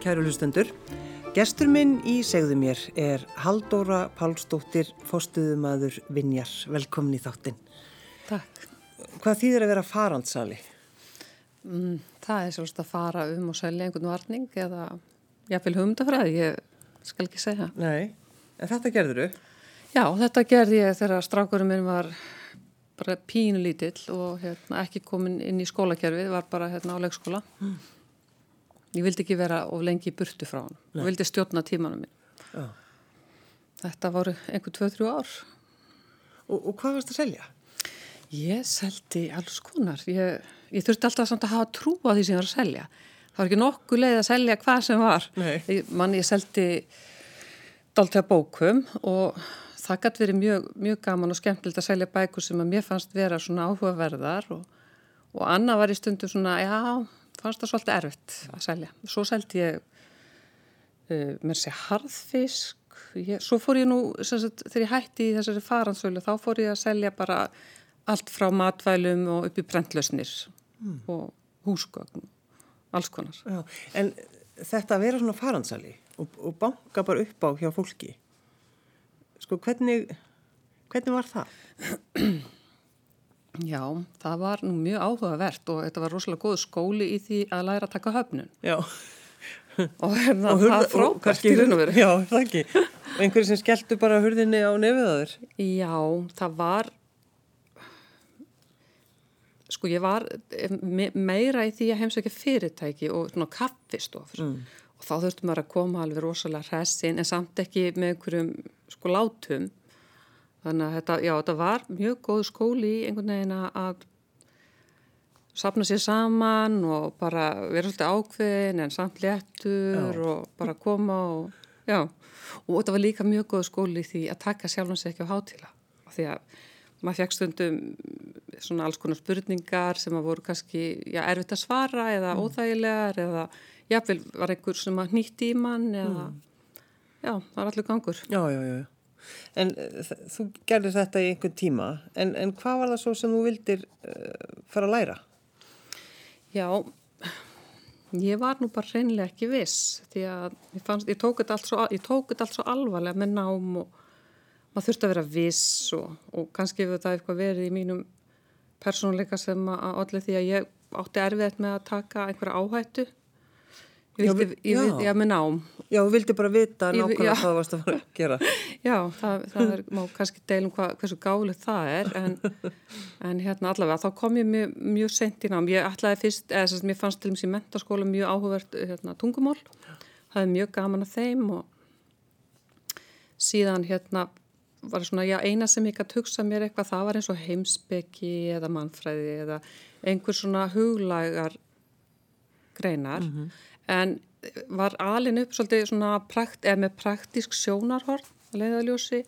kæru hlustendur. Gestur minn í segðu mér er Haldóra Pálsdóttir, fóstuðumadur Vinjar. Velkomin í þáttinn. Takk. Hvað þýðir að vera farandsali? Mm, það er svolítið að fara um og selja einhvern varning eða jáfnveil humdafræði, ég skal ekki segja. Nei, en þetta gerður þau? Já, þetta gerði ég þegar strákurinn minn var bara pínu lítill og hérna, ekki komin inn í skólakerfið, var bara hérna, á leikskóla. Mm. Ég vildi ekki vera of lengi í burtu frá hann. Ég vildi stjórna tímanum minn. Já. Þetta voru einhver 2-3 ár. Og, og hvað varst að selja? Ég seldi alls konar. Ég, ég þurfti alltaf samt að hafa trú á því sem ég var að selja. Það var ekki nokkuð leið að selja hvað sem var. Ég, man, ég seldi dálta bókum og það gæti verið mjög, mjög gaman og skemmtilegt að selja bækur sem að mér fannst vera svona áhugaverðar og, og Anna var í stundum svona, já fannst það svolítið erfitt að selja. Svo seldi ég uh, mér sé harðfisk, ég, svo fór ég nú, sagt, þegar ég hætti í þessari faransölu, þá fór ég að selja bara allt frá matvælum og upp í brendlausnir mm. og húsgögn, alls konar. Já, en þetta að vera svona faransali og, og banka bara upp á hjá fólki, sko hvernig, hvernig var það? Já, það var nú mjög áhugavert og þetta var rosalega góð skóli í því að læra að taka höfnun. Já. og hérna það frábært í raun og veru. Já, það ekki. Og einhverju sem skelltu bara hurðinni á nefiðaður. Já, það var, sko ég var meira í því að heimsækja fyrirtæki og svona kaffistofur. Mm. Og þá þurftum maður að koma alveg rosalega hressin en samt ekki með einhverjum sko látum Þannig að þetta, já, þetta var mjög góð skóli í einhvern veginn að sapna sér saman og bara vera svolítið ákveðin en samt léttur já. og bara koma og, já, og þetta var líka mjög góð skóli því að taka sjálfans ekki á hátíla. Því að maður fekk stundum svona alls konar spurningar sem að voru kannski, já, erfitt að svara eða mm. óþægilegar eða jáfnvel var einhver sem að nýtti í mann eða, mm. já, það var allir gangur. Já, já, já. En uh, þú gerði þetta í einhvern tíma, en, en hvað var það svo sem þú vildir uh, fara að læra? Já, ég var nú bara reynilega ekki viss því að ég, fannst, ég tók þetta allt allt svo alvarlega með nám og maður þurfti að vera viss og, og kannski hefur það eitthvað verið í mínum persónuleika sem að allir því að ég átti erfiðt með að taka einhverja áhættu vildi, já, ég vildi, já, með nám. Já, þú vildi bara vita nákvæmlega hvað það varst að fara að gera. Já, það, það er, má kannski deilum hvað, hversu gálið það er, en, en hérna allavega, þá kom ég mjög, mjög sent í nám. Ég ætlaði fyrst, eða að mér fannst til og með í mentaskóla mjög áhugavert hérna, tungumól. Það er mjög gaman að þeim og síðan hérna var svona, já, eina sem ég gæti hugsa mér eitthvað, það var eins og heimsbyggi eða mannfræði eða einhver svona huglægar greinar. Mm -hmm en var alin upp svolítið svona prakt, með praktísk sjónarhorn að leiðaljósi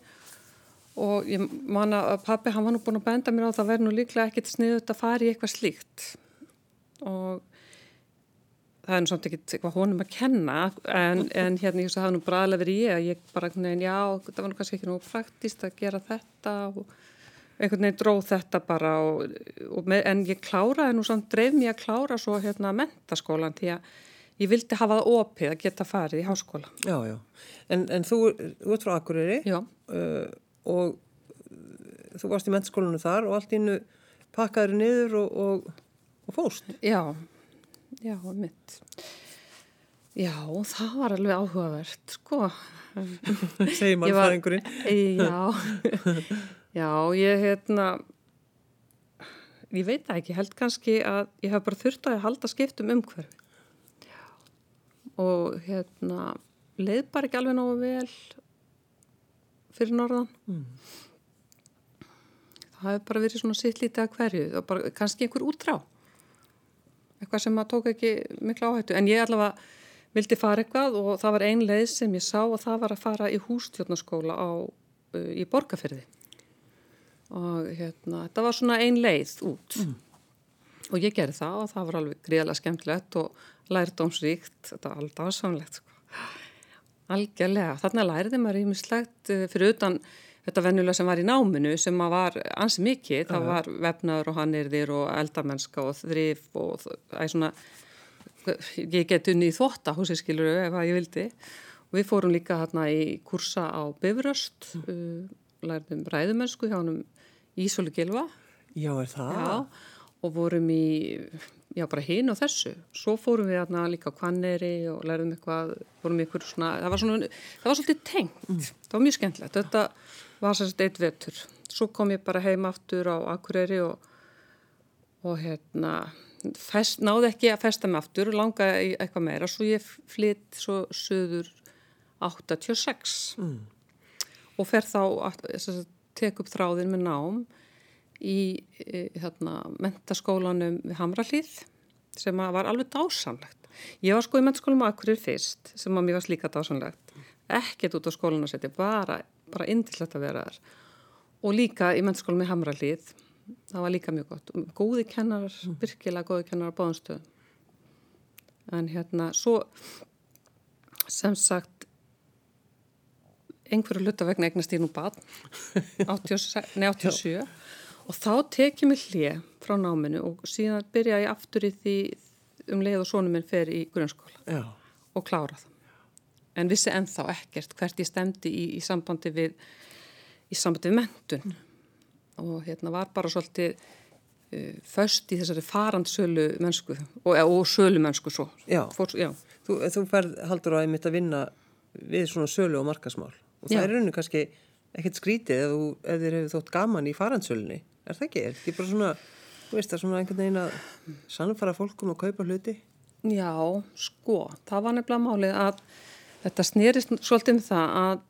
og ég man að pappi hann var nú búin að benda mér á það verður nú líklega ekkert sniðut að fara í eitthvað slíkt. Og það er nú samt ekkert eitthvað honum að kenna en, en hérna ég veist að það er nú bræðilega verið ég að ég bara veginn já það var nú kannski ekki nú praktíst að gera þetta og einhvern veginn dróð þetta bara og, og með, en ég kláraði nú samt dreif mér að klára svo hérna mentaskólan því að ég vildi hafa það opið að geta farið í háskóla. Já, já. En, en þú, þú ert frá Akureyri uh, og þú varst í mennskólanu þar og allt innu pakkaður niður og, og, og fóst. Já, já, mitt. Já, það var alveg áhugavert, sko. Segir mann það einhverjum. Já, já, ég hérna, ég veit ekki, held kannski að ég hef bara þurft að halda skiptum umhverfi og hérna leið bara ekki alveg náðu vel fyrir norðan. Mm. það hefur bara verið svona sitt lítið að hverju. Og bara kannski einhver útrá. Eitthvað sem að tók ekki miklu áhættu. En ég allavega vildi fara eitthvað og það var ein leið sem ég sá og það var að fara í hústjórnaskóla á, uh, í borgarferði og hérna þetta var svona ein leið út. Mm. Og ég gerði það og það var alveg gríðilega skemmtilegt og lærdómsríkt, þetta var alltaf ásamlegt sko. algjörlega, þarna læriði maður ímislegt eh, fyrir utan þetta vennulega sem var í náminu sem var ansi mikið, það var vefnaður og hannirðir og eldamennska og þrif og það er svona ég get unni í þóttahúsi skilur ef að ég vildi. Og við fórum líka hérna í kursa á Bifröst mm. uh, lærðum ræðumönsku hjá hann Ísóli Gilva Já, er það? Já, og vorum í já, bara hinn og þessu. Svo fórum við hérna líka Kvanneri og lærðum eitthvað, vorum í ykkur svona það var svona, það var svolítið tengt. Mm. það var mjög skemmtilegt, þetta var sérst eitt vetur, svo kom ég bara heim aftur á Akureyri og og hérna fest, náði ekki að festa mig aftur langaði eitthvað meira. Svo ég flytt svo söður 86 mm. og fer þá að tek upp þráðin með nám í hérna, mentaskólanum við Hamralíð sem var alveg dásamlegt. Ég var sko í mentaskólanum Akkurir fyrst sem að mér var slíka dásamlegt. Ekkert út á skólan að setja, bara, bara indillegt að vera þar. Og líka í mentaskólanum við Hamralíð það var líka mjög gott góði kennar, mm. virkilega góði kennar á báðanstöðum en hérna svo sem sagt einhverju luta vegna eignast ég nú bad 87 og þá tekið mér hlið frá náminu og síðan byrja ég aftur í því um leið og sónum minn fer í grunnskóla Já. og klára það en vissi ennþá ekkert hvert ég stemdi í, í sambandi við í sambandi við mentun mm og hérna var bara svolítið uh, först í þessari farandsölu mennsku og, og sölu mennsku svo. Já, Fór, já. Þú, þú færð haldur á einmitt að vinna við svona sölu og markasmál og það já. er rauninu kannski ekkert skrítið ef, þú, ef þér hefur þótt gaman í farandsölunni, er það ekki? Er þetta bara svona, þú veist það svona einhvern veginn að sannfara fólkum að kaupa hluti? Já, sko, það var nefnilega málið að þetta snýrist svolítið um það að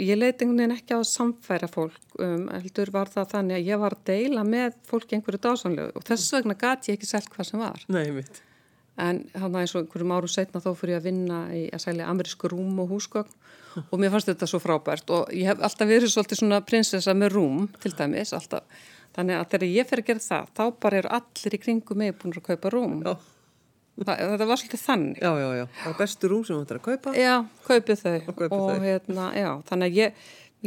ég leiti einhvern veginn ekki á að samfæra fólk um, heldur var það þannig að ég var að deila með fólki einhverju dásanlegu og þess vegna gati ég ekki selgt hvað sem var Nei, mitt En hann var eins og einhverjum árum setna þá fyrir ég að vinna í að sælja amerísku rúm og húsgögn og mér fannst þetta svo frábært og ég hef alltaf verið svolítið svona prinsessa með rúm til dæmis alltaf þannig að þegar ég fer að gera það þá bara eru allir í kringum mig búin að kaupa rúm Já Það, þetta var svolítið þannig. Já, já, já. Það var bestu rúm sem þú ættir að kaupa. Já, kaupið þau. Og, kaupið og hérna, já, þannig að ég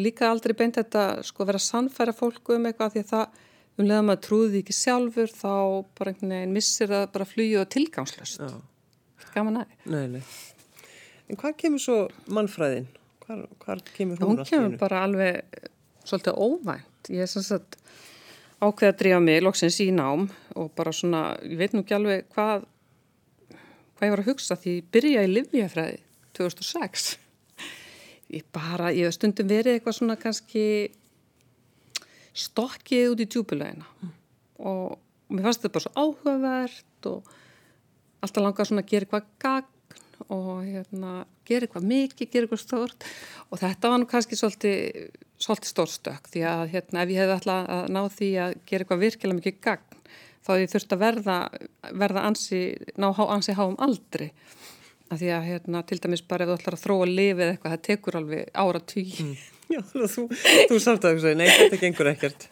líka aldrei beint þetta, sko, vera sannfæra fólku um eitthvað því að það, um leðan maður trúði ekki sjálfur, þá bara einhvern veginn missir það bara flugju og tilgangslöst. Já. Gaman aðeins. En hvað kemur svo mannfræðin? Hvað, kemur hún? Hún kemur bara alveg svolítið óvænt. Ég er svona að ákveða að drífa mig loksins í nám og bara svona, ég veit nú ekki alveg hvað hvað ég var að hugsa því ég byrjaði í Livjafræði 2006 ég bara, ég hef stundum verið eitthvað svona kannski stokkið út í djúbulegina mm. og, mér fannst þetta bara svo áhugavert og alltaf langað svona að gera eitthvað gagn og hérna, gera eitthvað mikið, gera eitthvað stort og þetta var nú kannski svolítið, svolítið stórstök því að hérna, ef ég hef alltaf að ná því að gera eitthvað virkilega mikið gagn þá ég þurfti að verða, verða ansi, ná ansi háum aldri. Að því að hérna, til dæmis bara ef þú ætlar að þróa að lifa eða eitthvað, það tekur alveg ára tí mm. Já, þú, þú samt að segir, nei þetta gengur ekkert.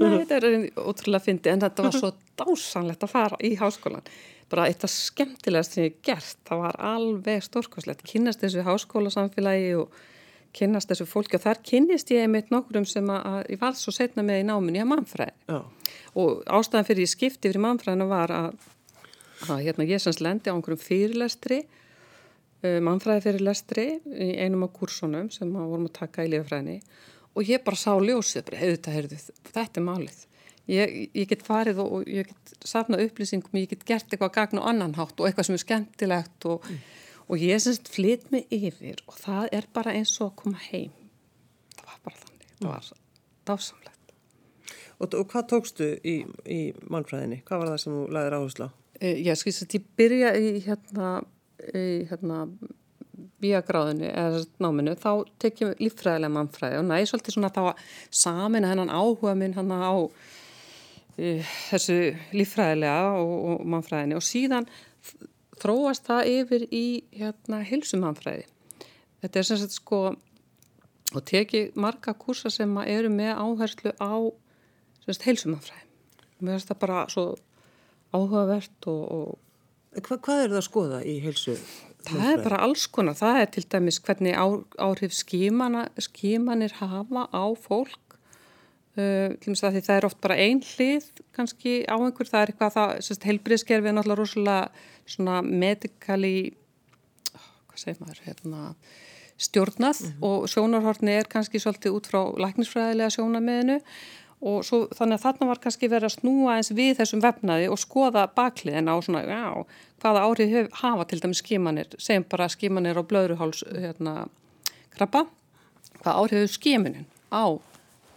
Nei, þetta er ótrúlega fyndi en þetta var svo dásanlegt að fara í háskólan bara eitt af skemmtilegast sem ég gert, það var alveg stórkoslegt, kynast þessu háskólasamfélagi og kynast þessu fólki og þar kynist ég einmitt nokkur um sem að ég var svo setna með í náminni að mannfræði Já. Og ástæðan fyrir ég skipti í mannfræðina var að, að hérna, ég semst lendi á einhverjum fyrirlestri uh, mannfræði fyrirlestri í einum af kursunum sem við vorum að taka í lifafræðinni og ég bara sá ljósið, heyrðu þetta, þetta er málið. Ég, ég get farið og, og ég get safnað upplýsingum, ég get gert eitthvað gagn og annan hátt og eitthvað sem er skemmtilegt og, mm. Og ég semst flytt mig yfir og það er bara eins og að koma heim það var bara þannig, það var dásamlegt Og, og hvað tókstu í, í mannfræðinni? Hvað var það sem þú laðir áherslu á? E, já, skilst að ég byrja í hérna, í hérna bíagráðinu eða náminu, þá tekjum við líffræðilega mannfræði og næði svolítið svona þá að samin hennan áhuga minn hann á e, þessu líffræðilega og, og mannfræðinni og síðan þróast það yfir í hérna hilsumannfræði. Þetta er sem sagt sko og tekið marga kursa sem eru með áherslu á heilsumannfræði. Mér finnst það bara svo áhugavert og... og Hva, hvað er það að skoða í heilsu? Það er bara alls konar. Það er til dæmis hvernig á, áhrif skímanir hafa á fólk uh, það er oft bara ein hlið kannski á einhver, það er eitthvað það, heilbriðskerfi er náttúrulega rosalega svona medikali hvað segir maður, hérna stjórnað mm -hmm. og sjónarhortni er kannski svolítið út frá læknisfræðilega sjónameðinu og svo, þannig að þarna var kannski verið að snúa eins við þessum vefnaði og skoða bakliðina og svona, já, hvaða árið hafa til dæmis skimanir, segjum bara skimanir á blöðruháls hérna, krabba, hvaða árið hefur skiminin á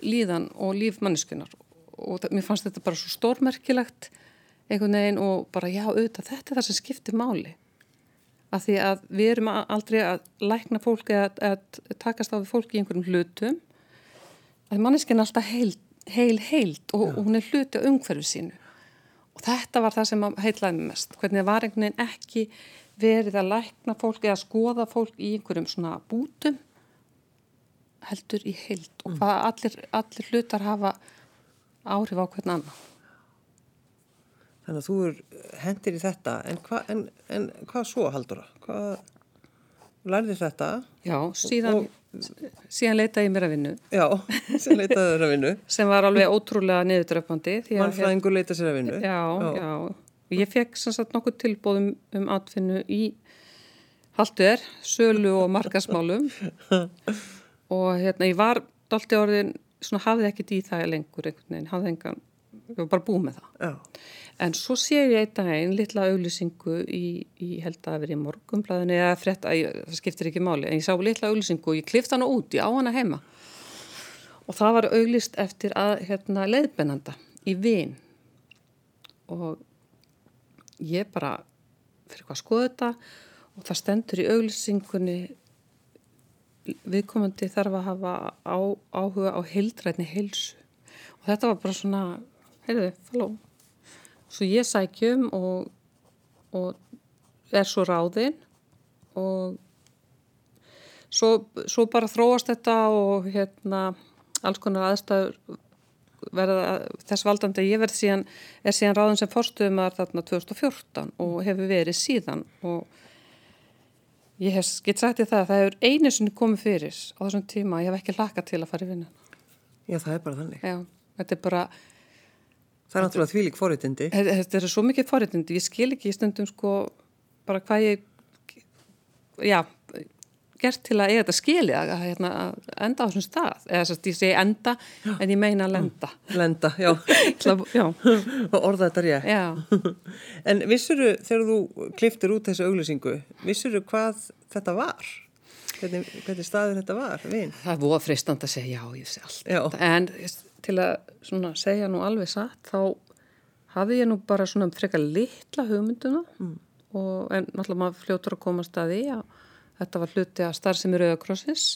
líðan og lífmanniskunar og það, mér fannst þetta bara svo stórmerkilegt einhvern veginn og bara já, auðvitað, þetta er það sem skiptir máli. Að því að við erum aldrei að lækna fólk eða að, að takast á við fólk í einhverjum hlutum. Að manneskinn er alltaf heil, heil, heilt og, og hún er hluti á umhverfu sínu. Og þetta var það sem heitlaði mig mest hvernig það var einhvern veginn ekki verið að lækna fólk eða að skoða fólk í einhverjum svona bútum heldur í heilt og mm. hvað allir, allir hlutar hafa áhrif á hvern annan Þannig að þú er hendir í þetta, en, hva, en, en hvað svo haldur það? Hvað lærði þetta? Já, síðan, og, síðan leitaði ég mér að vinnu. Já, síðan leitaði þér að vinnu. sem var alveg ótrúlega niðurdröfandi. Mannfræðingur leitaði sér að vinnu. Já, já, já. Ég fekk sannsagt nokkuð tilbóðum um atfinnu í haldur, sölu og markasmálum og hérna ég var dolti orðin, svona hafði ekkit í það lengur einhvern veginn, hafði engan, ég var bara búið með það. Já. En svo sé ég eitthvað einn litla auðlýsingu í, í held að veri morgumblæðinu eða frett að það skiptir ekki máli en ég sá litla auðlýsingu og ég klift hana út, ég á hana heima og það var auðlýst eftir að hérna leiðbennanda í vin og ég bara fyrir hvað skoða þetta og það stendur í auðlýsingunni viðkomandi þarf að hafa á, áhuga á heildrætni heilsu. Og þetta var bara svona, heyrðu, falló svo ég sækjum og, og er svo ráðinn og svo, svo bara þróast þetta og hérna alls konar aðstæður verða þess valdandi ég verði síðan, er síðan ráðin sem fórstuðumar þarna 2014 og hefur verið síðan og ég hef gett sagt í það að það hefur einu sinni komið fyrir á þessum tíma, ég hef ekki laka til að fara í vinnan Já, það er bara þannig Já, þetta er bara Það er náttúrulega því lík forréttindi. Þetta er svo mikið forréttindi. Ég skil ekki í stundum sko bara hvað ég, já, gert til að ég þetta skilja að hérna, enda á þessum stað. Eða þess að ég segi enda já. en ég meina lenda. Lenda, já. já. Orða þetta rétt. Já. En vissuru, þegar þú kliftir út þessu auglýsingu, vissuru hvað þetta var? Hvernig, hvernig staður þetta var? Vin? Það er búið fristand að segja já, ég sé allt. En til að segja nú alveg satt þá hafði ég nú bara svona frekar litla hugmynduna mm. og en náttúrulega maður fljótur að koma staði að þetta var hluti að starfsemi Rauðakrossins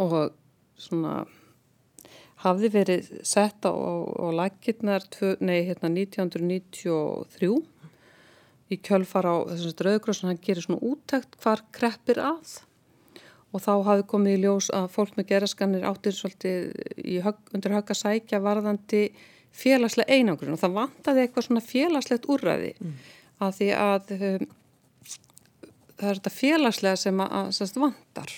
og svona hafði verið sett á, á lakirnar hérna 1993 í kjölfar á þessum Rauðakrossin hann gerir svona úttækt hvar kreppir að. Og þá hafi komið í ljós að fólk með geraskanir áttir svolítið hög, undir högg að sækja varðandi félagslega einangrun. Og það vantaði eitthvað svona félagslegt úrræði. Mm. að því að um, það er þetta félagslega sem að, semst, vantar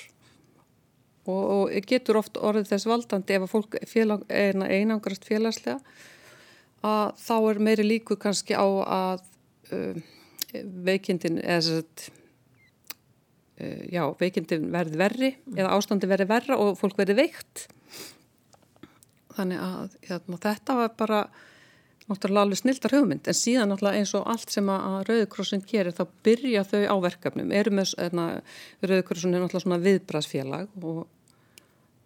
og, og getur oft orðið þess valdandi ef að fólk félag, einangrast félagslega að þá er meiri líku kannski á að um, veikindin eða Eh, já, veikindin verði verri mm. eða ástandi verði verra og fólk verði veikt þannig að hérna, þetta var bara náttúrulega alveg snildar hugmynd en síðan náttúrulega eins og allt sem að Rauðkrossin gerir þá byrja þau á verkefnum. Eru með hérna, Rauðkrossin er náttúrulega svona viðbrasfélag og,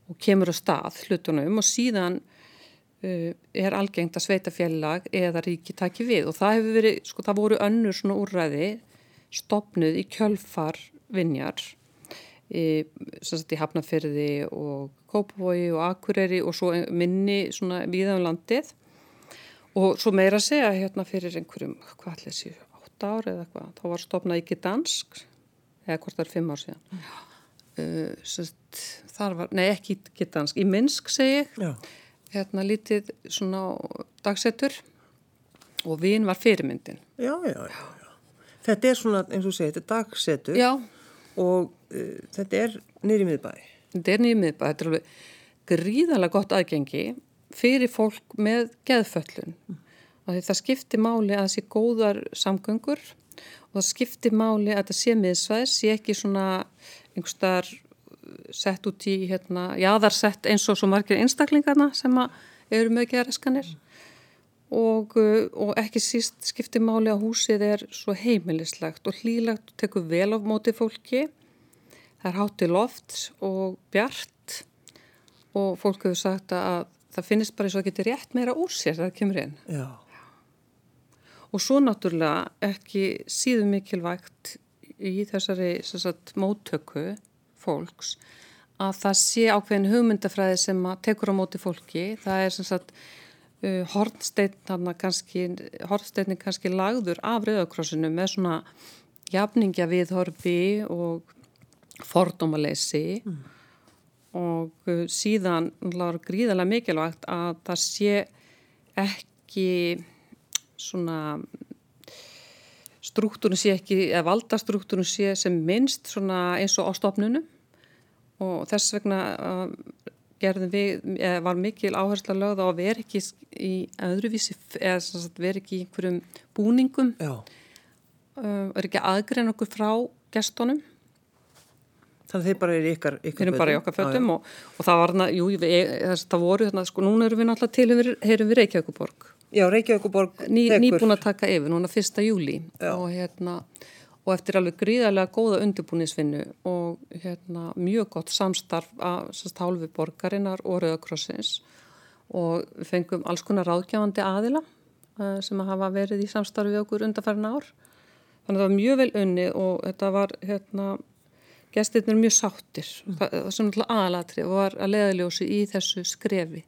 og kemur á stað hlutunum og síðan uh, er algengt að sveita félag eða ríki taki við. Og það hefur verið, sko það voru önnur svona úrræði stopnuð í kjölfar vinjar í, í Hafnafyrði og Kópavogi og Akureyri og svo minni svona viðan um landið og svo meira að segja hérna fyrir einhverjum, hvað ætlaði þessi, 8 ári eða eitthvað, þá var stofnað ekki dansk eða hvort það er 5 ár síðan. Uh, sest, þar var, nei ekki ekki dansk, í Minsk segi já. hérna lítið svona dagsettur og vinn var fyrirmyndin. Já, já, já. Þetta er svona, eins og segið, þetta er dagsettur Já. Og uh, þetta er nýri miðbæ. Þetta er nýri miðbæ, þetta er alveg gríðarlega gott aðgengi fyrir fólk með geðföllun. Mm. Það skiptir máli að það sé góðar samgöngur og það skiptir máli að það sé miðsvæðis, sé ekki svona einhverstaðar sett út í hérna, jáðarsett eins og svo margir einstaklingarna sem eru með geðræskanir. Mm og, uh, og ekki síst skiptir máli að húsið er svo heimilislegt og hlýlegt og tekur vel á móti fólki. Það er hátt í loft og bjart og fólk hefur sagt að það finnist bara eins og að geta rétt meira úr sér þegar það kemur inn. Já. Og svo náttúrulega ekki síðan mikilvægt í þessari sagt, móttöku fólks að það sé ákveðin hugmyndafræði sem tekur á móti fólki. Það er sem sagt uh, hornsteinn kannski, hornsteinni kannski lagður af rauðakrossinu með svona jafningja viðhorfi og fordómaleysi mm. Og uh, síðan lágur gríðarlega mikilvægt að það sé ekki svona struktúrun sé ekki, eða valdastruktúrun sé sem minnst svona eins og á stopnunum og þess vegna uh, gerðum við, var mikil áhersla lögð á að vera ekki í öðruvísi, eða vera ekki í einhverjum búningum. Uh, er ekki aðgrein okkur frá gestunum Þannig að þeir bara eru ykkar fötum? Þeir eru bara í okkar fötum og, og það var jú, við, þess, það voru þarna, sko, núna erum við náttúrulega til, heyrum við Reykjavíkuborg. Já, Reykjavíkuborg Ný, Nýbúin að taka yfir, núna fyrsta júli og hérna, og eftir alveg gríðarlega góða undirbúnisvinnu og hérna, mjög gott samstarf að hálfi borgarinnar og Rauðakrossins og við fengum alls konar ráðgjafandi aðila uh, sem að hafa verið í samstarfi við okkur undarfærin ár þannig að það var mjög vel unni og þetta var hérna, gestirnir mjög sáttir mm. það, það sem aðalatri var að leðaljósi í þessu skrefi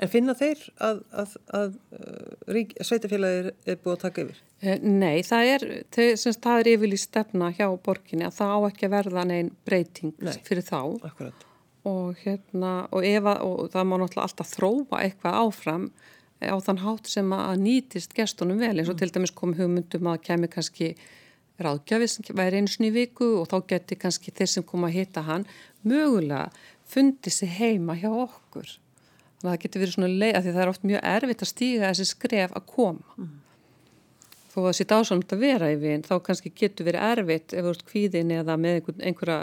En finna þeir að, að, að, að uh, sveitafélagir er búið að taka yfir? Eh, nei, það er, það er yfirlýst stefna hjá borginni að það á ekki að verða neinn breyting Nei, fyrir þá og, hérna, og, ef, og það má náttúrulega alltaf þróa eitthvað áfram á þann hátt sem að nýtist gestunum vel eins og mm. til dæmis kom hugmyndum að kemur kannski ráðgjafið sem væri einu snið viku og þá geti kannski þeir sem kom að hitta hann mögulega fundið sér heima hjá okkur. Þannig að það getur verið svona leið að því það er oft mjög erfitt að stíga þessi skref að koma. Mm þó að það sé dásamt að vera í vinn þá kannski getur verið erfitt ef þú ert kvíðin eða með einhverja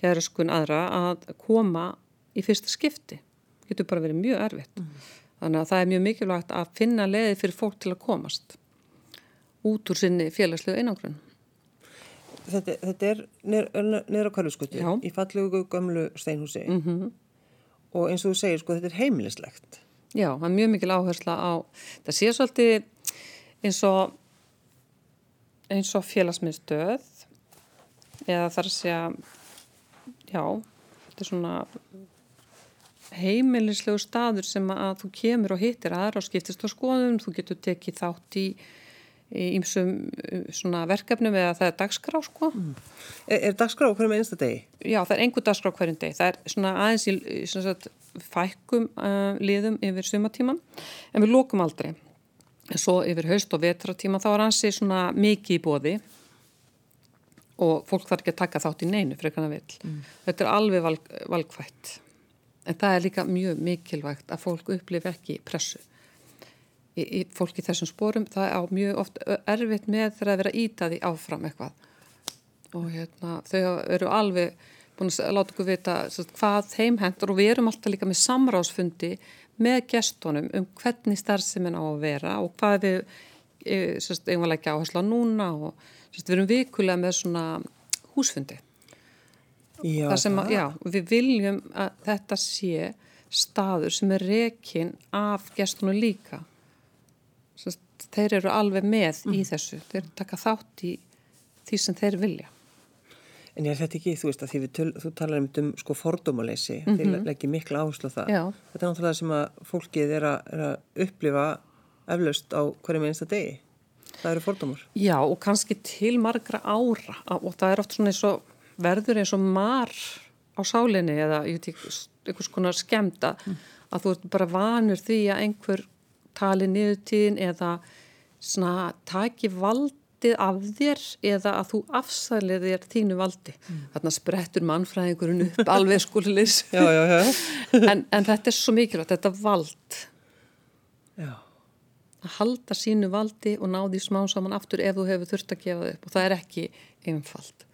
gerðskun aðra að koma í fyrsta skipti. Það getur bara verið mjög erfitt. Mm. Þannig að það er mjög mikilvægt að finna leði fyrir fólk til að komast út úr sinni félagslegu einangrun. Þetta, þetta er nýra kvæluskutu í fallegu gömlu steinhúsi mm -hmm. og eins og þú segir sko þetta er heimilislegt. Já, það er mjög mikil áhersla á, það sé svolítið eins og eins og félagsmiðstöð eða þar að segja já, þetta er svona heimilislegu staður sem að þú kemur og hittir aðra og skiptist á skoðum, þú getur tekið þátt í ímsum svona verkefnum eða það er dagskrá sko. Mm. Er, er dagskrá hverjum einsta degi? Já, það er einhver dagskrá hverjum deg. Það er svona aðeins í svona fækkum uh, liðum yfir sumatíman en við lókum aldrei en svo yfir haust og vetratíma þá er hansi svona mikið í bóði og fólk þarf ekki að taka þátt í neinu frekana vill. Mm. Þetta er alveg valg, valgfætt en það er líka mjög mikilvægt að fólk upplifi ekki pressu. Í, í fólk í þessum spórum það er á mjög oft erfitt með þegar að vera ítaði áfram eitthvað. Og hérna, þau eru alveg búin að láta okkur vita hvað þeim hendur og við erum alltaf líka með samráðsfundi með gestunum um hvernig starfseminn á að vera og hvað við einhverja ekki áherslu á núna og sérst, við erum vikulega með svona húsfundi. Já, sem já, við viljum að þetta sé staður sem er rekin af gestunum líka sérst, þeir eru alveg með mm. í þessu þeir taka þátt í því sem þeir vilja En ég er þetta ekki, þú veist að því töl, þú talar um, um sko fordómaleysi, mm -hmm. þeir leggja miklu áherslu á það. Já. Þetta er náttúrulega sem að fólkið er að, er að upplifa eflaust á hverjum einsta degi. Það eru fordómar. Já og kannski til margra ára og það er oft svona eins og verður eins og mar á sálinni eða einhvers konar skemda mm. að þú ert bara vanur því að einhver tali niðurtíðin eða svona taki vald valdið af þér eða að þú afsælið þér þínu valdi. Mm. Þarna sprettur mannfræðingurinn upp alveg skulilis. já, já, já. en, en þetta er svo mikilvægt, þetta vald. Já. Að halda sínu valdi og ná því smá saman aftur ef þú hefur þurft að gefa það upp og það er ekki einfalt.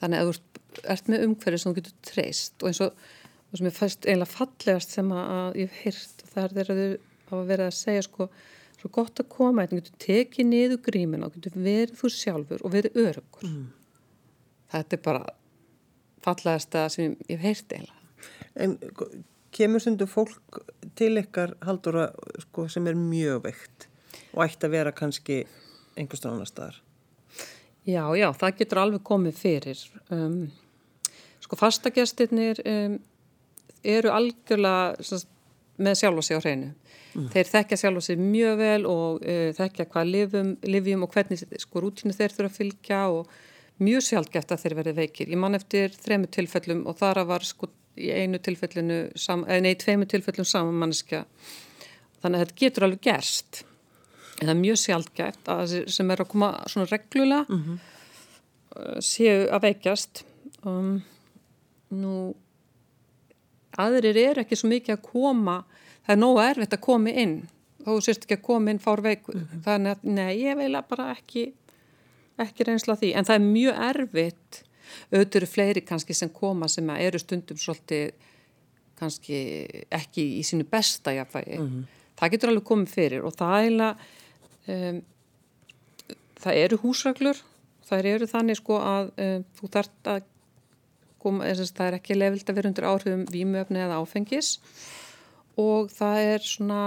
Þannig að þú ert með umhverju sem þú getur treyst og eins og, og sem er fæst einlega fallegast sem að ég hef hýrt og það er þeirra þau að vera að segja sko svo gott að koma, þú getur tekið niður grímina og getur verið þú sjálfur og verið örugur. Mm. Þetta er bara fallegasta sem ég hef heyrt eiginlega. En kemur sundu fólk til ykkar haldura sko, sem er mjög veikt og ætti að vera kannski einhverstun annar staðar? Já, já, það getur alveg komið fyrir. Um, sko fastagestirnir um, eru algjörlega með sjálf og sig á hreinu. Mm. Þeir þekkja sjálf og sig mjög vel og uh, þekkja hvað lifum, lifjum og hvernig sko rútinu þeir þurfa að fylgja og mjög sjálfgeft að þeir verið veikir. Ég man eftir þremu tilfellum og þar var sko í einu tilfellinu, eða nei, tveimu tilfellum saman manneskja. Þannig að þetta getur alveg gerst. En það er mjög sjálfgeft að sem er að koma svona reglulega mm -hmm. séu að veikjast. Um, nú, aðrir eru ekki svo mikið að koma það er nógu erfitt að koma inn. Þó sérst ekki að koma inn fár veikur mm -hmm. þannig að nei, ég veila bara ekki ekki reynsla því, en það er mjög erfitt. Auðvitað eru fleiri kannski sem koma sem eru stundum svolítið kannski ekki í sínu besta jafnvægi, mm -hmm. það getur alveg komið fyrir og það er um, það eru húsraglur það eru þannig sko að um, þú þart að koma, það er ekki lefild að vera undir áhrifum výmöfni eða áfengis og það er svona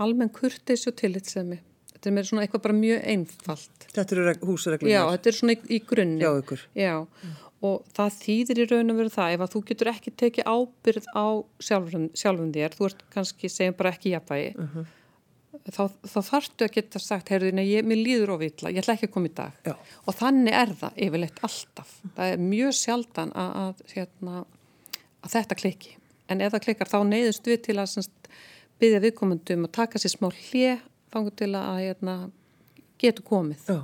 almenn kurtis og tillitsemi. Þetta er með svona eitthvað bara mjög einfalt. Þetta eru húsreglum? Já, þetta er svona í, í grunni. Já, ykkur. Já, mm. og það þýðir í raun og veru það ef að þú getur ekki tekið ábyrð á sjálfum, sjálfum þér, þú ert kannski segjum bara ekki jafnvægi, uh -huh. Þá, þá þarftu að geta sagt, heyrðu, nei, ég, mér líður ofilla, ég ætla ekki að koma í dag. Já. Og þannig er það yfirleitt alltaf. Það er mjög sjaldan að, að, hérna, að þetta klikki en ef það klikkar þá neyðust við til að byggja viðkomundum að taka sér smá hlið fangur til að hérna, getur komið Já.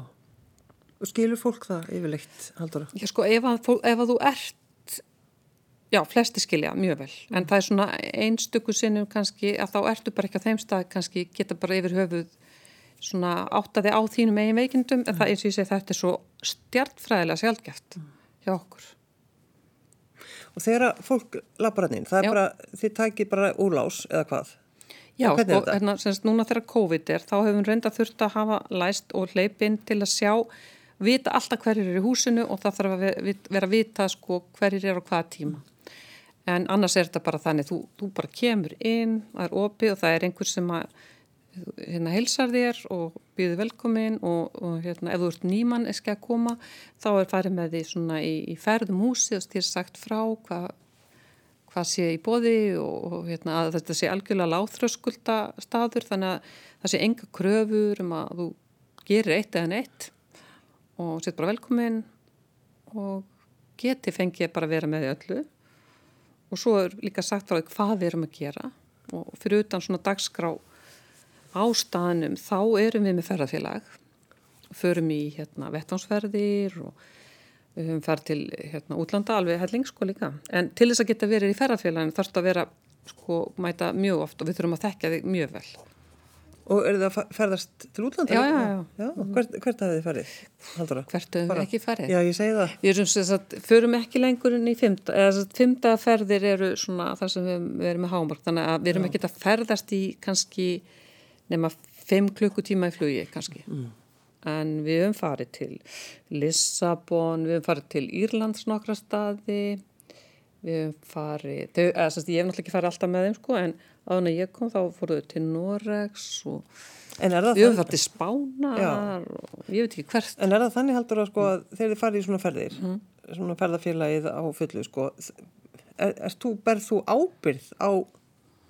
og skilur fólk það yfirleitt haldur það? Já sko ef að, ef að þú ert já flesti skilja mjög vel mm. en það er svona einstöku sinnum kannski að þá ertu bara ekki á þeim stað kannski geta bara yfir höfuð svona áttaði á þínum eigin veikindum mm. en það eins og ég segi þetta er svo stjartfræðilega sjálfgeft mm. hjá okkur Og þegar fólk hann inn, það er Já. bara, þið tækir bara úrlás eða hvað? Já, og hérna, semst núna þegar COVID er, þá hefum við reynda þurft að hafa læst og hleypinn til að sjá, vita alltaf hverjir er í húsinu og það þarf að vera að vita sko hverjir er á hvaða tíma. En annars er þetta bara þannig, þú, þú bara kemur inn, það er opið og það er einhver sem að hérna heilsar þér og býður velkomin og, og hérna ef þú ert nýmann ekki að koma þá er farið með því svona í, í ferðum húsi og styrir sagt frá hvað hva sé í bóði og, og hérna þetta sé algjörlega láþröskulda staður þannig að það sé enga kröfur um að þú gerir eitt eða neitt og set bara velkomin og geti fengið bara að vera með öllu og svo er líka sagt frá því hvað við erum að gera. Og fyrir utan svona dagskrá á staðnum þá erum við með ferðarfélag förum í hérna vettvánsferðir og við höfum ferð til hérna útlanda alveg helling sko líka. En til þess að geta verið í ferðarfélagin þarf þetta að vera sko mæta mjög oft og við þurfum að þekka þig mjög vel Og eru það að ferðast til útlanda? Já, já, já. já hvert, hvert hafið þið farið? Haldura? Hvert hafum við ekki farið? Já, ég segi það. Við erum förum ekki lengur inn í fymta, eða fymta ferðir eru svona þar sem við, við erum með hámark, þannig að við erum ekki að ferðast í kannski nema 5 klukkutíma í flugi kannski mm. en við höfum farið til Lissabon, við höfum farið til Írlands nokkra staði við höfum farið þau, eða, ég hef náttúrulega ekki farið alltaf með þeim sko, en áður en ég kom þá fóruðu til Noregs og við farið til Spánar og ég veit ekki hvert. En er það þannig heldur að, sko, að þegar þið farið í svona ferðir mm. svona ferðarfélagið á fullu sko, er, er, er, berð þú ábyrð á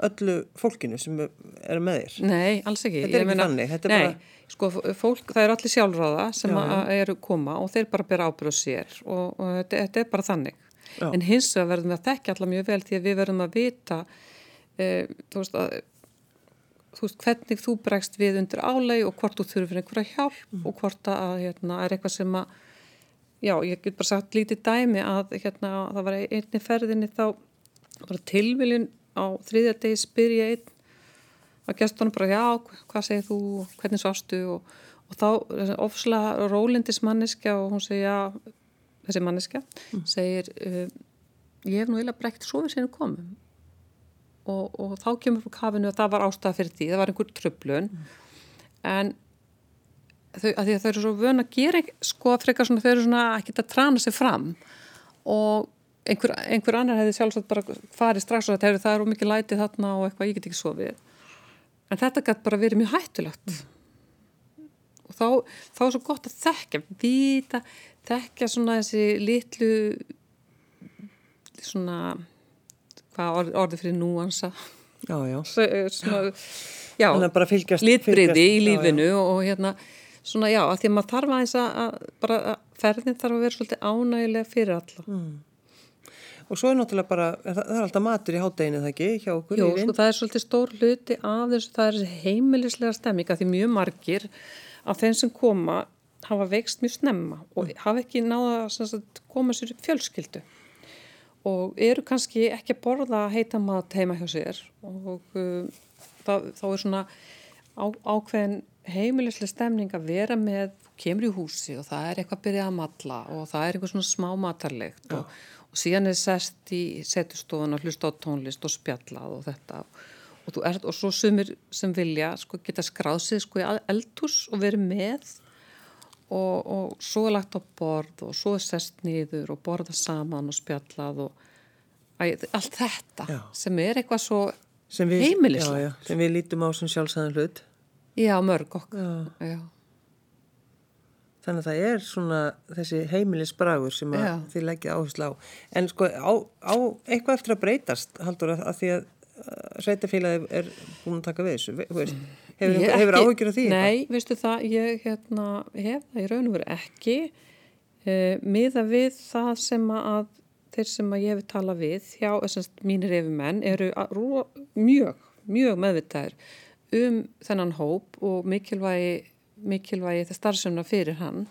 öllu fólkinu sem er með þér? Nei, alls ekki. Þetta er ekki þannig Nei, bara... sko, fólk, það eru allir sjálfráða sem eru koma og þeir bara bera ábyrðu sér og, og þetta, þetta er bara þannig. Já. en hins vegar verðum við að þekka allar mjög vel því að við verðum að vita e, þú veist að þú veist, hvernig þú bregst við undir álei og hvort þú þurfir einhverja hjálp mm. og hvort að hérna, er eitthvað sem að já, ég get bara sagt lítið dæmi að hérna, það var einni ferðinni þá bara tilviljun á þriðja degi spyr ég einn að gestunum bara já, hvað segir þú hvernig sástu og, og þá ofsla rólindis manneska og hún segir já, þessi manneska mm. segir uh, ég hef nú eiginlega brekt svo við sínum komum og, og þá kemur frá kafinu að það var ástæða fyrir því, það var einhver tröflun mm. en þau, að því að þau eru svo vön að gera sko að frekar svona, þau eru svona að geta trana sig fram og einhver, einhver annar hefði sjálfsagt bara farið strax og þetta hefur það eru mikið lætið þarna og eitthvað ég get ekki svo við en þetta gæti bara verið mjög hættulegt mm. og þá, þá er svo gott að þekka, vita þekka svona þessi litlu svona hvað orð, orði fyrir núansa já, já. já litbriði í lífinu já, og hérna svona já, að því að maður þarf aðeins að bara að ferðin þarf að vera svolítið ánægilega fyrir alla mm. Og svo er náttúrulega bara, það er alltaf matur í hátteginu það ekki, hjá okkur Jó, sko það er svolítið stór hluti af þessu, það er heimilislega stemming að því mjög margir af þeim sem koma hafa veikst mjög snemma og hafa ekki náða að koma sér upp fjölskyldu og eru kannski ekki að borða heita mat heima hjá sér. Og uh, það, þá er svona á, ákveðin heimilislega stemning að vera með kemur í húsi og það er eitthvað að byrja að matla og það er eitthvað svona smá matarlegt og, og síðan er sest í setustofun og hlusta á tónlist og spjallað og þetta. Og, er, og svo sumir sem vilja sko, geta skráð sig sko, í eldhús og verið með og, og svo er lagt á borð og svo er sest nýður og borða saman og spjallað og að, allt þetta já. sem er eitthvað svo heimilislegt. Sem við lítum á sem sjálfsæðan hlut. Já, mörg okkur þannig að það er svona þessi heimilisbragur sem þið leggja áherslu á. En sko á, á eitthvað eftir að breytast haldur að, að því að sveitafélagi er búin að taka við þessu. Veist Hefur, hefur áhugir af því? Nei, veistu það, ég hérna, hef það í raun og veru ekki. Uh, miða við það sem að þeir sem að ég hef talað við hjá þessast mínir efumenn eru rú, mjög, mjög meðvitaður um þennan hóp og mikilvægi, mikilvægi það starfsumna fyrir hann.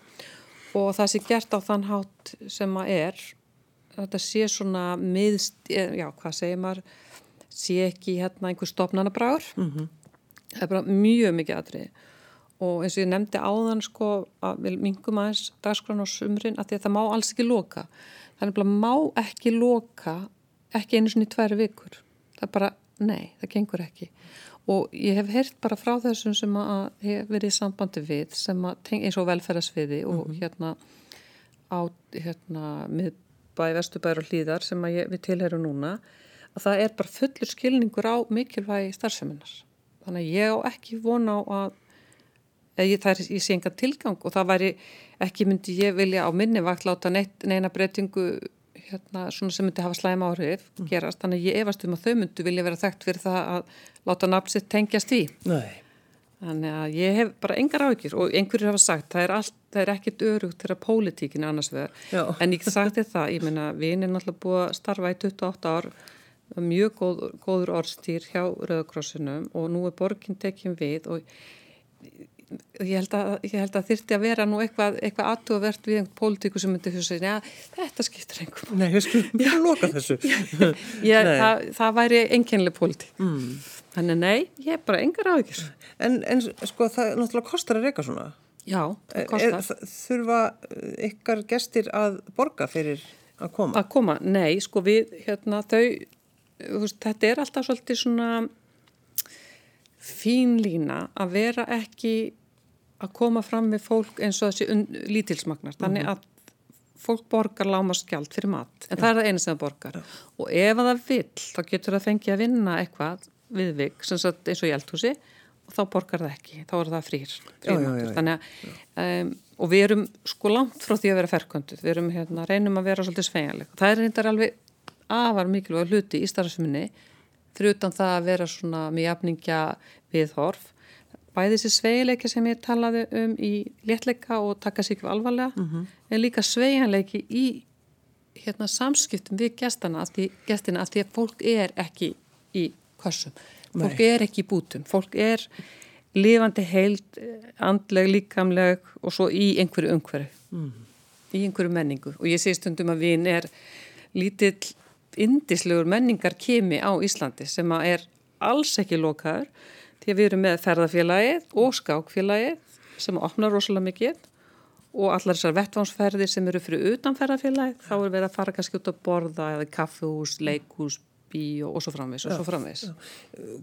Og það sé gert á þann hátt sem að er. Þetta sé svona miðst, eh, já hvað segir maður sé ekki hérna einhver stopnanabráður mm -hmm það er bara mjög mikið aðrið og eins og ég nefndi áðan sko að við mingum aðeins dagskrána á sumrin að, það má alls ekki loka. Þannig að má ekki loka ekki einu svona í tværi vikur. Það er bara, nei, það gengur ekki. Og ég hef heyrt bara frá þessum sem að hef verið í sambandi við sem að eins og velferðarsviði og mm -hmm. hérna á hérna miðbæ, vestubæður og hlýðar sem ég, við tilherum núna að það er bara fullur skilningur á mikilvægi starfseminar þannig að ég á ekki vona á að ég, er í senga tilgang og það væri ekki myndi ég vilja á minni vakt láta neitt, neina breytingu hérna, svona sem myndi hafa slæma áhrif mm. gerast, þannig að ég efast um að þau myndi vilja vera þekkt fyrir það að láta napsitt tengjast í Nei. þannig að ég hef bara engar áhyggjur og einhverjur hafa sagt, það er, allt, það er ekkit örugt þegar pólitíkin annars vegar. En ég sagti það, ég menna við erum náttúrulega búið að starfa í 28 ár mjög góð, góður orðstýr hjá Rauðakrossinum og nú er borginn tekjum við og ég held að, ég held að þyrti að vera nú eitthvað, eitthvað aðtúavert við einhvern pólitíku sem myndi hugsa, já, þetta skiptir einhvern. Nei, við skulum ekki loka þessu. ég, það, það væri enginlega pólitík. Mm. Þannig nei, ég er bara engar áhyggjur. En, en sko, það náttúrulega kostar að reyka svona. Já, það kostar. Er, þurfa ykkar gestir að borga fyrir að koma? Að koma, nei, sko við, hérna, þau veist, þetta er alltaf svolítið svona fín lína að vera ekki að koma fram með fólk eins og þessi lítilsmagnar. Þannig mhm. að fólk borgar lámaskjald fyrir mat en ja. það er það eina sem það borgar. Ja. og ef það vil þá getur það fengið að vinna eitthvað viðvig eins og í eldhúsi og þá borgar það ekki, þá er það frýr um, og við erum sko langt frá því að vera ferkvönduð við erum hérna, reynum að vera svolítið sveinlega það er reyndar alveg afar mikilvæg hluti í starfsmunni utan það að vera svona með jafningja viðhorf. Bæði þessi sveileiki sem ég talaði um í léttleika og taka sér ekki alvarlega mm -hmm. en líka sveianleiki í hérna, samskiptum við gestina að því, gestina að því að fólk er ekki í korsum fólk er ekki í bútum, fólk er lifandi heild, andleg, líkamleg og svo í einhverju umhverju, mm. í einhverju menningu. Og ég sé stundum að vinn er lítill indislegur menningar kemi á Íslandi sem að er alls ekki lokaður því að við erum með ferðarfélagið og skákfélagið sem opnar rosalega mikið og allar þessar vettvánsferðir sem eru fyrir utanferðarfélagið þá er við að fara kannski út að borða eða kaffehús, leikhús, bíó og svo framvegs og svo framvegs.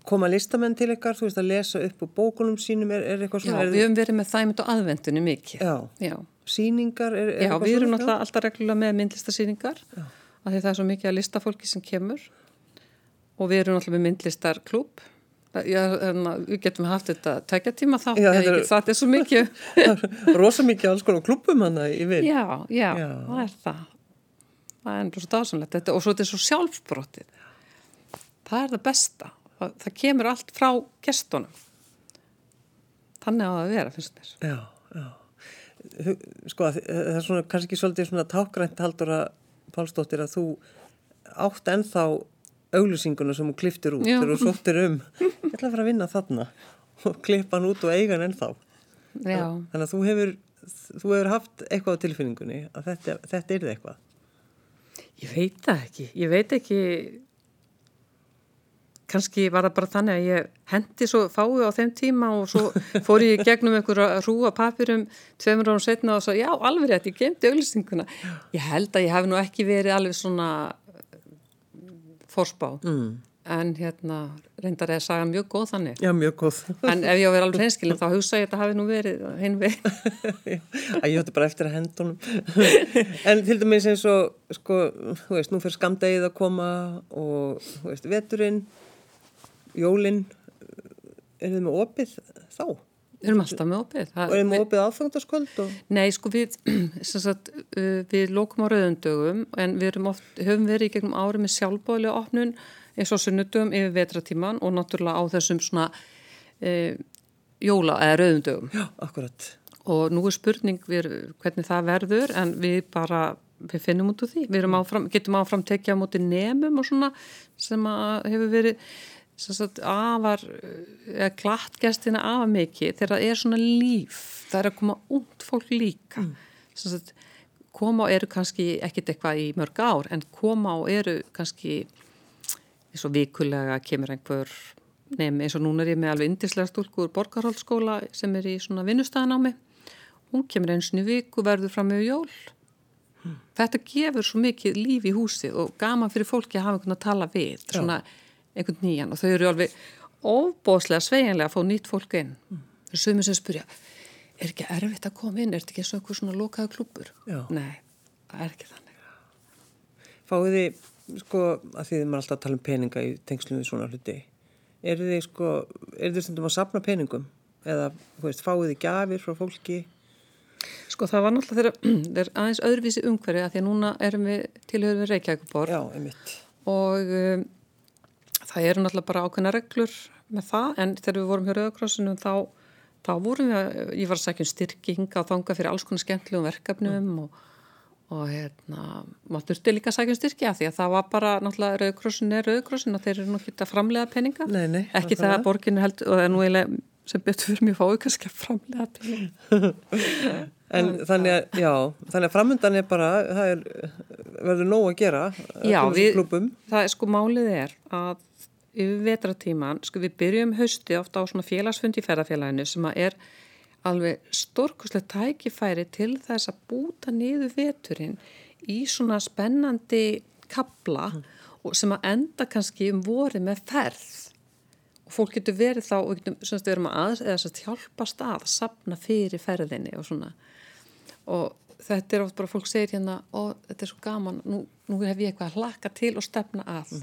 Koma listamenn til ykkar, þú veist að lesa upp á bókunum sínum, er, er eitthvað svona? Já, við höfum verið með þæmynd og aðvendunni mikið. Já, Já. síningar, er, er Já, við erum alltaf reglulega með myndlistasýningar af því það er svo mikið að listafólki sem kemur. Og við erum náttúrulega með myndlistarklúb að við getum haft þetta tækja tíma þá, Já, er- það er svo mikið. Rosa mikið alls konar klubum hana í við. Já, já, Já. það er það. Það er svo dásanlegt þetta, og svo þetta er svo sjálfsbrottið það er það besta. Það, það kemur allt frá gestunum. Þannig á það að vera, finnst mér. Já, já. Sko, að- það er svona kannski svolítið svona tákgrænt haldur að Pálsdóttir að þú átt ennþá auglýsinguna sem hún kliftir út þegar þú sóttir um. Ég ætla að fara að vinna þarna og klippa hann út og eiga hann ennþá. Já, Þannig að þú hefur, þú hefur haft eitthvað á tilfinningunni að þetta, þetta er eitthvað. ég veit það ekki ég veit ekki kannski var það bara þannig að ég hendi svo fáið á þeim tíma og svo fór ég gegnum einhverja hrúa papirum tveimur árum setna og svo já, alveg rétt, ég gemdi auglýsinguna. Ég held að ég hef nú ekki verið alveg svona fórspá mm. en hérna reyndar er sagan mjög góð þannig. Já, mjög góð. en ef ég á að vera alveg hreinskilin þá hugsa ég að þetta hafi nú verið hinn við að ég ætti bara eftir að hendunum en til dæmis eins og sko, þú veist, nú fyrir skamdegið að koma og, þú veist, veturinn jólinn er þið með opið þá? við erum alltaf með opið Það- og er þið með opið aðfangtaskvöld og Nei, sko við, sagt, uh, við lókum á rauðundögum en við erum oft, höfum verið í gegnum ári með sjálfbóðlega opnun eins og sunnudögum yfir vetratíman og náttúrulega á þessum svona uh, jóla eða rauðundögum já, akkurat. Og nú er spurning við, hvernig það verður en við bara, við finnum út úr því. Við erum áfram, getum áfram tekið á móti nemum og svona sem hefur verið afar glatt gestina afar mikið þegar það er svona líf það er að koma út fólk líka. Sagt koma og eru kannski ekkit eitthvað í mörg ár en koma og eru kannski eins og vikulega kemur einhver nefn eins og núna er ég með alveg indislega stúlku úr borgarhaldskóla sem er í svona vinnustæðanámi hún kemur eins og viku verður fram með jól. Þetta gefur svo mikið líf í húsið og gaman fyrir fólki að hafa einhvern að tala við svona einhvern nýjan og þau eru alveg óbóðslega sveiginlega að fá nýtt fólk inn. Það er sömur sem spurja er ekki erfitt að koma inn, er þetta ekki og einhver svona lokaða klúpur? Já. Nei, það er ekki þannig. Fáið þið, sko, að því þið maður alltaf tala um peninga í tengslum við svona hluti eru þið, sko, eru þið stundum að sapna peningum? Eða, þú veist, fáið þið gjafir frá fólki? Sko það var náttúrulega þeir aðeins öðruvísi umhverfi að því að núna erum við tilhörðum við einmitt. Og um, það eru náttúrulega bara ákveðna reglur með það en þegar við vorum hjá Rauðakrossinum þá, þá vorum við, að, ég var að sækja um styrki hinga og þanga fyrir alls konar skemmtilegum verkefnum og, og hérna, maður þurfti líka að sækja um styrki að því að það var bara náttúrulega Rauðakrossin er Rauðakrossin og þeir eru nú ekki að framlega peninga. Nei, nei, ekki það að borginu held og það er nú eiginlega sem betur fyrir mjög fáið kannski að framlega peninga. En þannig að, já, þannig að framöndan er bara, það er, verður nóg að gera Já, við, það er sko málið er að yfir vetratíman, sko við byrjum hausti ofta á svona félagsfundi í ferðarfélaginu sem að er alveg stórkuslega tækifæri til þess að búta niður veturinn í svona spennandi kabla og sem að enda kannski um vorið með ferð. Og fólk getur verið þá og getum, svona, við erum að hjálpast að sapna fyrir ferðinni og svona. Og þetta er oft bara fólk segir hérna og þetta er svo gaman, nú, nú hef ég eitthvað að hlaka til og stefna að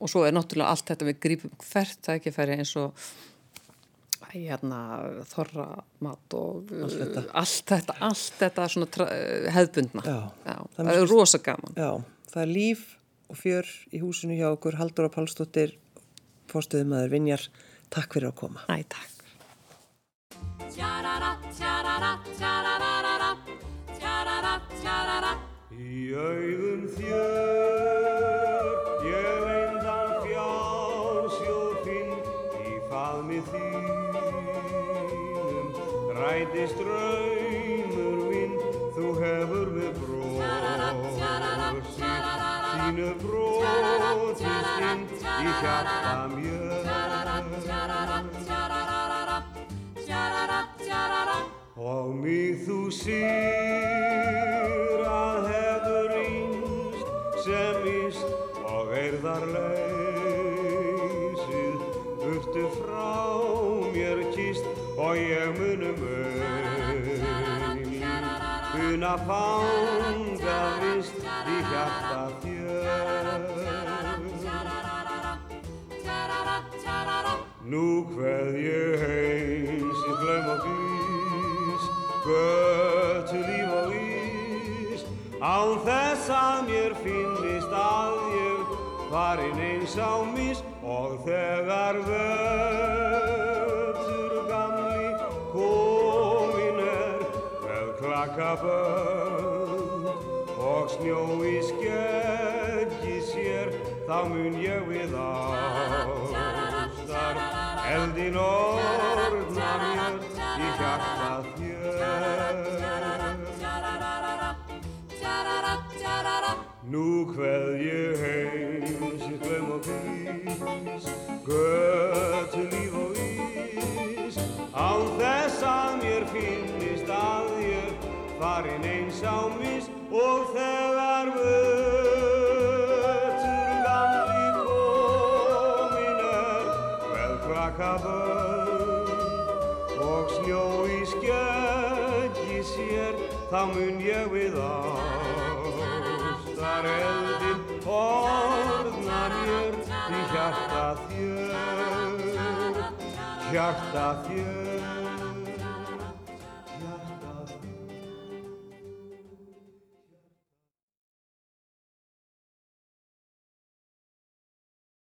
og svo er náttúrulega allt þetta við grípum hvert tækifæri eins og hérna þorra mat og allt þetta, allt þetta, allt þetta svona tra- hefðbundna. Já, það, það er rosa gaman. Já, það er líf og fjör í húsinu hjá okkur, Haldur og Pálsdóttir, fórstuðum aður Vinjar. Takk fyrir að koma. Æ, takk. Í auðum fjör, í hjarta mér. Og mig þú sér að hefur ínst sem íst og eirðar leysið burtu frá mér kýst og ég munum auð una fanga Nú hveð ég heins í glöym og glís, götu líf og ís, án þess að mér finnist að ég farin eins á mis og þegar vötur gamli komin er með klakkabönd og snjó í skeggi sér, þá mun ég við ástar eldin orðna mér í hjarta þér. Nú hveð ég heim sér glöym og grís, götu líf og ís, án þess að mér finnist að ég farin eins á mis og þegar þá mun ég við ástar eldin orðna mér í hjarta þér hjarta þér